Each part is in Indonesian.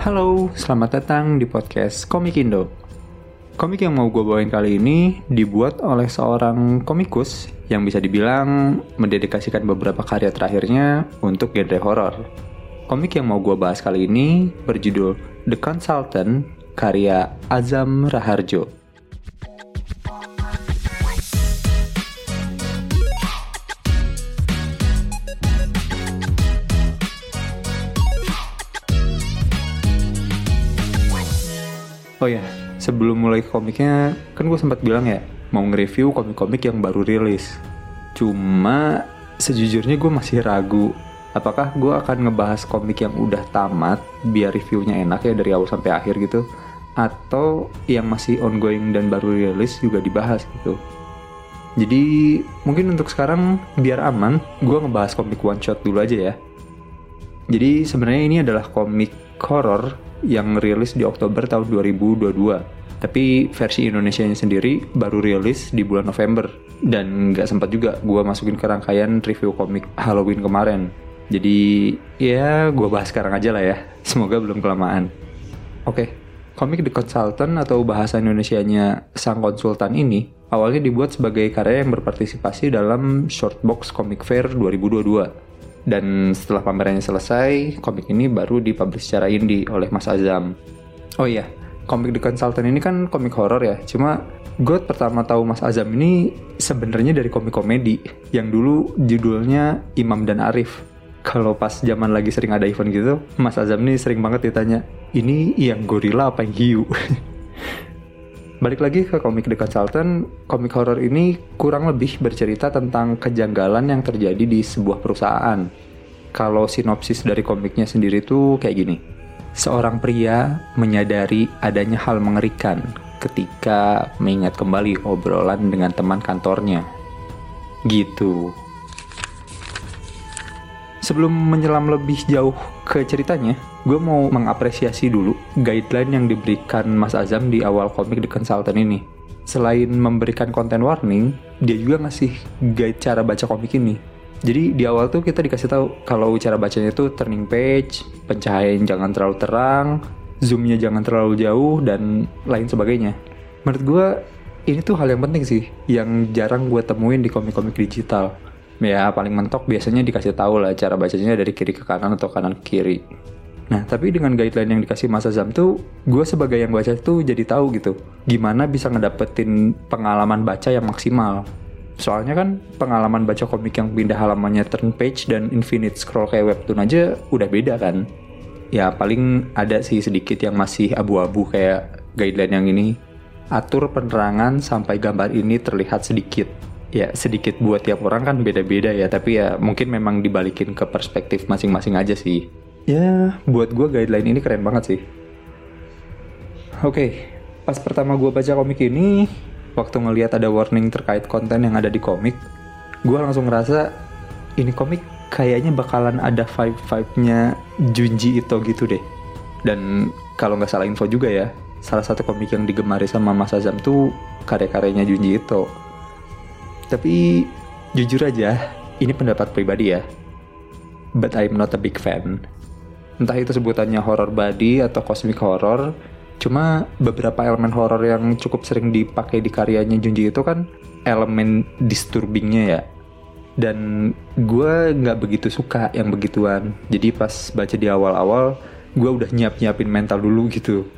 Halo, selamat datang di podcast Komik Indo. Komik yang mau gue bawain kali ini dibuat oleh seorang komikus yang bisa dibilang mendedikasikan beberapa karya terakhirnya untuk genre horor. Komik yang mau gue bahas kali ini berjudul The Consultant karya Azam Raharjo. Oh ya, sebelum mulai komiknya, kan gue sempat bilang ya, mau nge-review komik-komik yang baru rilis. Cuma, sejujurnya gue masih ragu, apakah gue akan ngebahas komik yang udah tamat, biar reviewnya enak ya dari awal sampai akhir gitu, atau yang masih ongoing dan baru rilis juga dibahas gitu. Jadi, mungkin untuk sekarang, biar aman, gue ngebahas komik one shot dulu aja ya. Jadi, sebenarnya ini adalah komik horror yang rilis di Oktober tahun 2022. Tapi versi Indonesia-nya sendiri baru rilis di bulan November. Dan nggak sempat juga gue masukin ke rangkaian review komik Halloween kemarin. Jadi ya gue bahas sekarang aja lah ya. Semoga belum kelamaan. Oke, komik The Consultant atau bahasa Indonesia-nya Sang Konsultan ini awalnya dibuat sebagai karya yang berpartisipasi dalam Shortbox Comic Fair 2022 dan setelah pamerannya selesai, komik ini baru dipublish secara indie oleh Mas Azam. Oh iya, komik The Consultant ini kan komik horor ya. Cuma gue pertama tahu Mas Azam ini sebenarnya dari komik komedi yang dulu judulnya Imam dan Arif. Kalau pas zaman lagi sering ada event gitu, Mas Azam ini sering banget ditanya, ini yang gorila apa yang hiu? Balik lagi ke komik The Consultant, komik horor ini kurang lebih bercerita tentang kejanggalan yang terjadi di sebuah perusahaan. Kalau sinopsis dari komiknya sendiri tuh kayak gini. Seorang pria menyadari adanya hal mengerikan ketika mengingat kembali obrolan dengan teman kantornya. Gitu. Sebelum menyelam lebih jauh ke ceritanya, gue mau mengapresiasi dulu guideline yang diberikan Mas Azam di awal komik The Consultant ini. Selain memberikan konten warning, dia juga ngasih guide cara baca komik ini. Jadi di awal tuh kita dikasih tahu kalau cara bacanya itu turning page, pencahayaan jangan terlalu terang, zoomnya jangan terlalu jauh dan lain sebagainya. Menurut gue ini tuh hal yang penting sih, yang jarang gue temuin di komik-komik digital. Ya paling mentok biasanya dikasih tahu lah cara bacanya dari kiri ke kanan atau kanan ke kiri. Nah, tapi dengan guideline yang dikasih Mas Azam tuh, gue sebagai yang baca tuh jadi tahu gitu, gimana bisa ngedapetin pengalaman baca yang maksimal. Soalnya kan pengalaman baca komik yang pindah halamannya turn page dan infinite scroll kayak webtoon aja udah beda kan. Ya paling ada sih sedikit yang masih abu-abu kayak guideline yang ini. Atur penerangan sampai gambar ini terlihat sedikit. Ya sedikit buat tiap orang kan beda-beda ya, tapi ya mungkin memang dibalikin ke perspektif masing-masing aja sih. Ya buat gue guideline ini keren banget sih. Oke okay, pas pertama gue baca komik ini waktu ngelihat ada warning terkait konten yang ada di komik gue langsung ngerasa ini komik kayaknya bakalan ada vibe-vibe-nya Junji itu gitu deh. Dan kalau nggak salah info juga ya salah satu komik yang digemari sama Mas Azam tuh karya-karyanya Junji itu tapi jujur aja ini pendapat pribadi ya. But I'm not a big fan. Entah itu sebutannya horror body atau cosmic horror cuma beberapa elemen horror yang cukup sering dipakai di karyanya Junji itu kan elemen disturbingnya ya. Dan gue nggak begitu suka yang begituan. Jadi pas baca di awal-awal gue udah nyiap-nyiapin mental dulu gitu.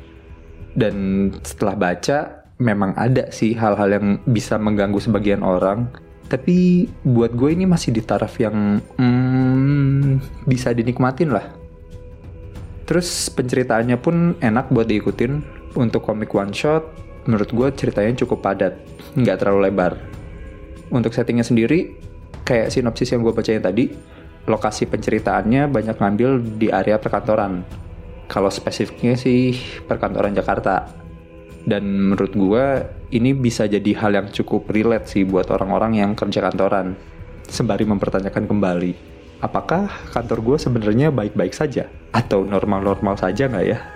Dan setelah baca memang ada sih hal-hal yang bisa mengganggu sebagian orang tapi buat gue ini masih di taraf yang hmm, bisa dinikmatin lah Terus penceritaannya pun enak buat diikutin. Untuk komik one shot, menurut gue ceritanya cukup padat, nggak terlalu lebar. Untuk settingnya sendiri, kayak sinopsis yang gue bacain tadi, lokasi penceritaannya banyak ngambil di area perkantoran. Kalau spesifiknya sih perkantoran Jakarta. Dan menurut gue ini bisa jadi hal yang cukup relate sih buat orang-orang yang kerja kantoran. Sembari mempertanyakan kembali, apakah kantor gue sebenarnya baik-baik saja atau normal-normal saja nggak ya?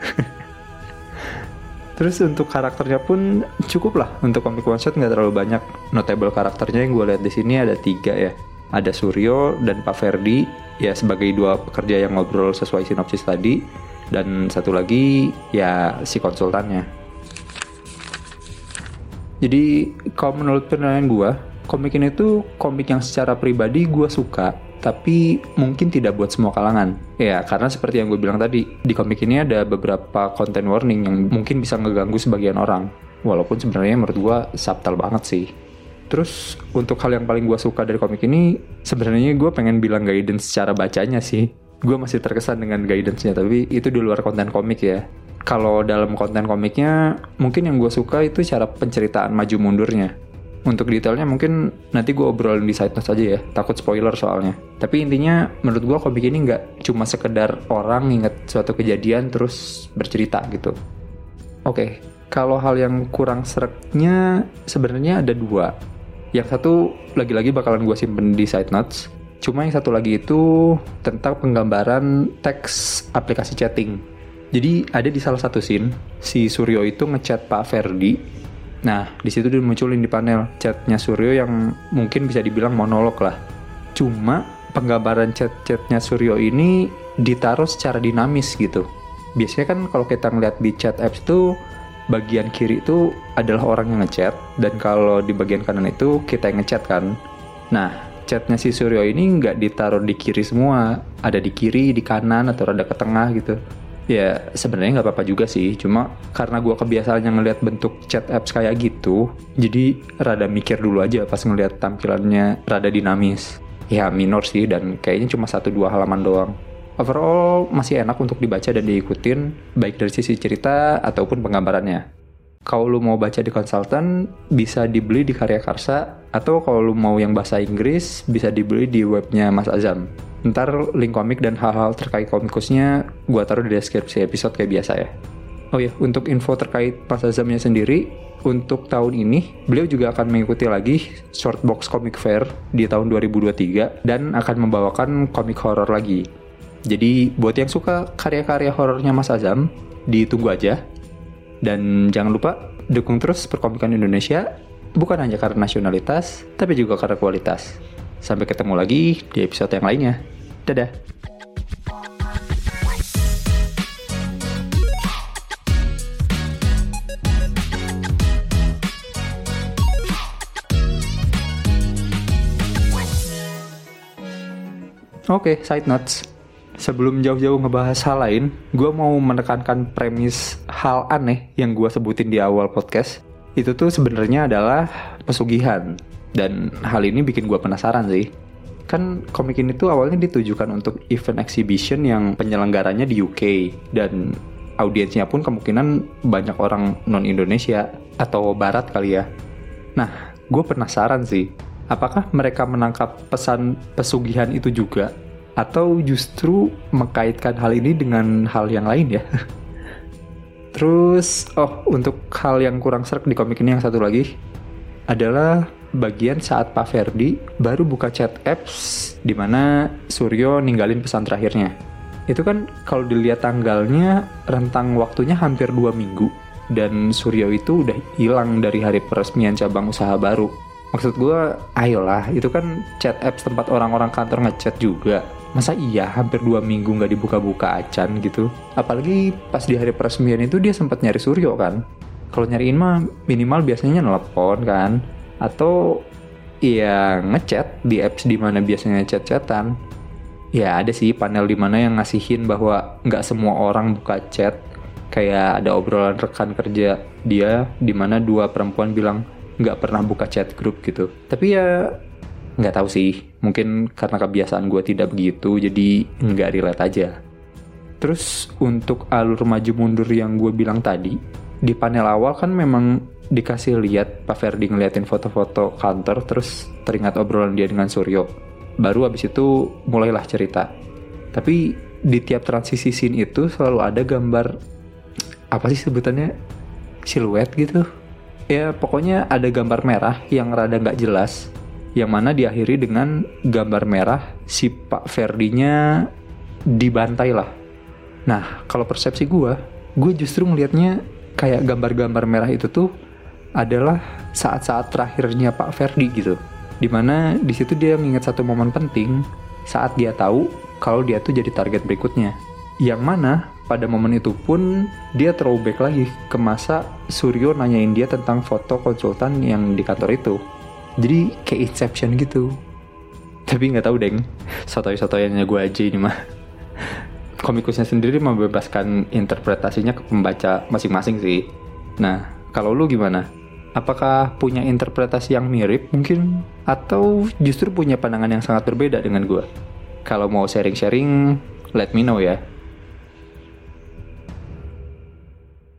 Terus untuk karakternya pun cukup lah untuk komik one shot nggak terlalu banyak. Notable karakternya yang gue lihat di sini ada tiga ya. Ada Suryo dan Pak Ferdi ya sebagai dua pekerja yang ngobrol sesuai sinopsis tadi. dan satu lagi ya si konsultannya. Jadi kalau menurut penilaian gue, komik ini tuh komik yang secara pribadi gue suka, tapi mungkin tidak buat semua kalangan. Ya, karena seperti yang gue bilang tadi, di komik ini ada beberapa konten warning yang mungkin bisa ngeganggu sebagian orang. Walaupun sebenarnya menurut gue subtle banget sih. Terus untuk hal yang paling gue suka dari komik ini, sebenarnya gue pengen bilang guidance secara bacanya sih. Gue masih terkesan dengan guidance-nya, tapi itu di luar konten komik ya kalau dalam konten komiknya mungkin yang gue suka itu cara penceritaan maju mundurnya. Untuk detailnya mungkin nanti gue obrolin di side notes aja ya takut spoiler soalnya. Tapi intinya menurut gue komik ini nggak cuma sekedar orang inget suatu kejadian terus bercerita gitu. Oke okay, kalau hal yang kurang sereknya sebenarnya ada dua. Yang satu lagi-lagi bakalan gue simpen di side notes. Cuma yang satu lagi itu tentang penggambaran teks aplikasi chatting jadi ada di salah satu scene si Suryo itu ngechat Pak Ferdi. Nah di situ dia munculin di panel chatnya Suryo yang mungkin bisa dibilang monolog lah. Cuma penggambaran chat-chatnya Suryo ini ditaruh secara dinamis gitu. Biasanya kan kalau kita ngeliat di chat apps itu bagian kiri itu adalah orang yang ngechat dan kalau di bagian kanan itu kita yang ngechat kan. Nah, chatnya si Suryo ini nggak ditaruh di kiri semua, ada di kiri, di kanan atau ada ke tengah gitu. Ya sebenarnya nggak apa-apa juga sih, cuma karena gue kebiasaan yang ngeliat bentuk chat apps kayak gitu, jadi rada mikir dulu aja pas ngeliat tampilannya rada dinamis. Ya minor sih dan kayaknya cuma satu dua halaman doang. Overall masih enak untuk dibaca dan diikutin, baik dari sisi cerita ataupun penggambarannya. Kalau lu mau baca di konsultan, bisa dibeli di Karya Karsa, atau kalau lu mau yang bahasa Inggris, bisa dibeli di webnya Mas Azam. Ntar link komik dan hal-hal terkait komikusnya gue taruh di deskripsi episode kayak biasa ya. Oh ya, untuk info terkait Mas Azamnya sendiri, untuk tahun ini beliau juga akan mengikuti lagi Shortbox Comic Fair di tahun 2023 dan akan membawakan komik horor lagi. Jadi buat yang suka karya-karya horornya Mas Azam, ditunggu aja. Dan jangan lupa dukung terus perkomikan Indonesia, bukan hanya karena nasionalitas, tapi juga karena kualitas. Sampai ketemu lagi di episode yang lainnya. Dadah. Oke, okay, side notes. Sebelum jauh-jauh ngebahas hal lain, gue mau menekankan premis hal aneh yang gue sebutin di awal podcast. Itu tuh sebenarnya adalah pesugihan. Dan hal ini bikin gue penasaran sih. Kan komik ini tuh awalnya ditujukan untuk event exhibition yang penyelenggaranya di UK dan audiensnya pun kemungkinan banyak orang non Indonesia atau Barat kali ya. Nah, gue penasaran sih, apakah mereka menangkap pesan pesugihan itu juga atau justru mengkaitkan hal ini dengan hal yang lain ya? Terus, oh untuk hal yang kurang serak di komik ini yang satu lagi adalah bagian saat Pak Ferdi baru buka chat apps di mana Suryo ninggalin pesan terakhirnya. Itu kan kalau dilihat tanggalnya rentang waktunya hampir dua minggu dan Suryo itu udah hilang dari hari peresmian cabang usaha baru. Maksud gue, ayolah, itu kan chat apps tempat orang-orang kantor ngechat juga. Masa iya hampir dua minggu nggak dibuka-buka acan gitu? Apalagi pas di hari peresmian itu dia sempat nyari Suryo kan? Kalau nyariin mah minimal biasanya nelpon kan? Atau ya ngechat di apps di mana biasanya chat-chatan. Ya ada sih panel di mana yang ngasihin bahwa nggak semua orang buka chat. Kayak ada obrolan rekan kerja dia di mana dua perempuan bilang nggak pernah buka chat grup gitu. Tapi ya nggak tahu sih. Mungkin karena kebiasaan gue tidak begitu jadi nggak relate aja. Terus untuk alur maju mundur yang gue bilang tadi di panel awal kan memang dikasih lihat Pak Ferdi ngeliatin foto-foto kantor terus teringat obrolan dia dengan Suryo. Baru abis itu mulailah cerita. Tapi di tiap transisi scene itu selalu ada gambar apa sih sebutannya siluet gitu. Ya pokoknya ada gambar merah yang rada nggak jelas yang mana diakhiri dengan gambar merah si Pak Ferdinya dibantai lah. Nah kalau persepsi gue, gue justru ngelihatnya kayak gambar-gambar merah itu tuh adalah saat-saat terakhirnya Pak Ferdi gitu. Di mana di situ dia mengingat satu momen penting saat dia tahu kalau dia tuh jadi target berikutnya. Yang mana pada momen itu pun dia throwback lagi ke masa Suryo nanyain dia tentang foto konsultan yang di kantor itu. Jadi kayak Inception gitu. Tapi nggak tahu deng, sotoy-sotoyannya gue aja ini mah. Komikusnya sendiri membebaskan interpretasinya ke pembaca masing-masing sih. Nah, kalau lu gimana? Apakah punya interpretasi yang mirip mungkin? Atau justru punya pandangan yang sangat berbeda dengan gue? Kalau mau sharing-sharing, let me know ya.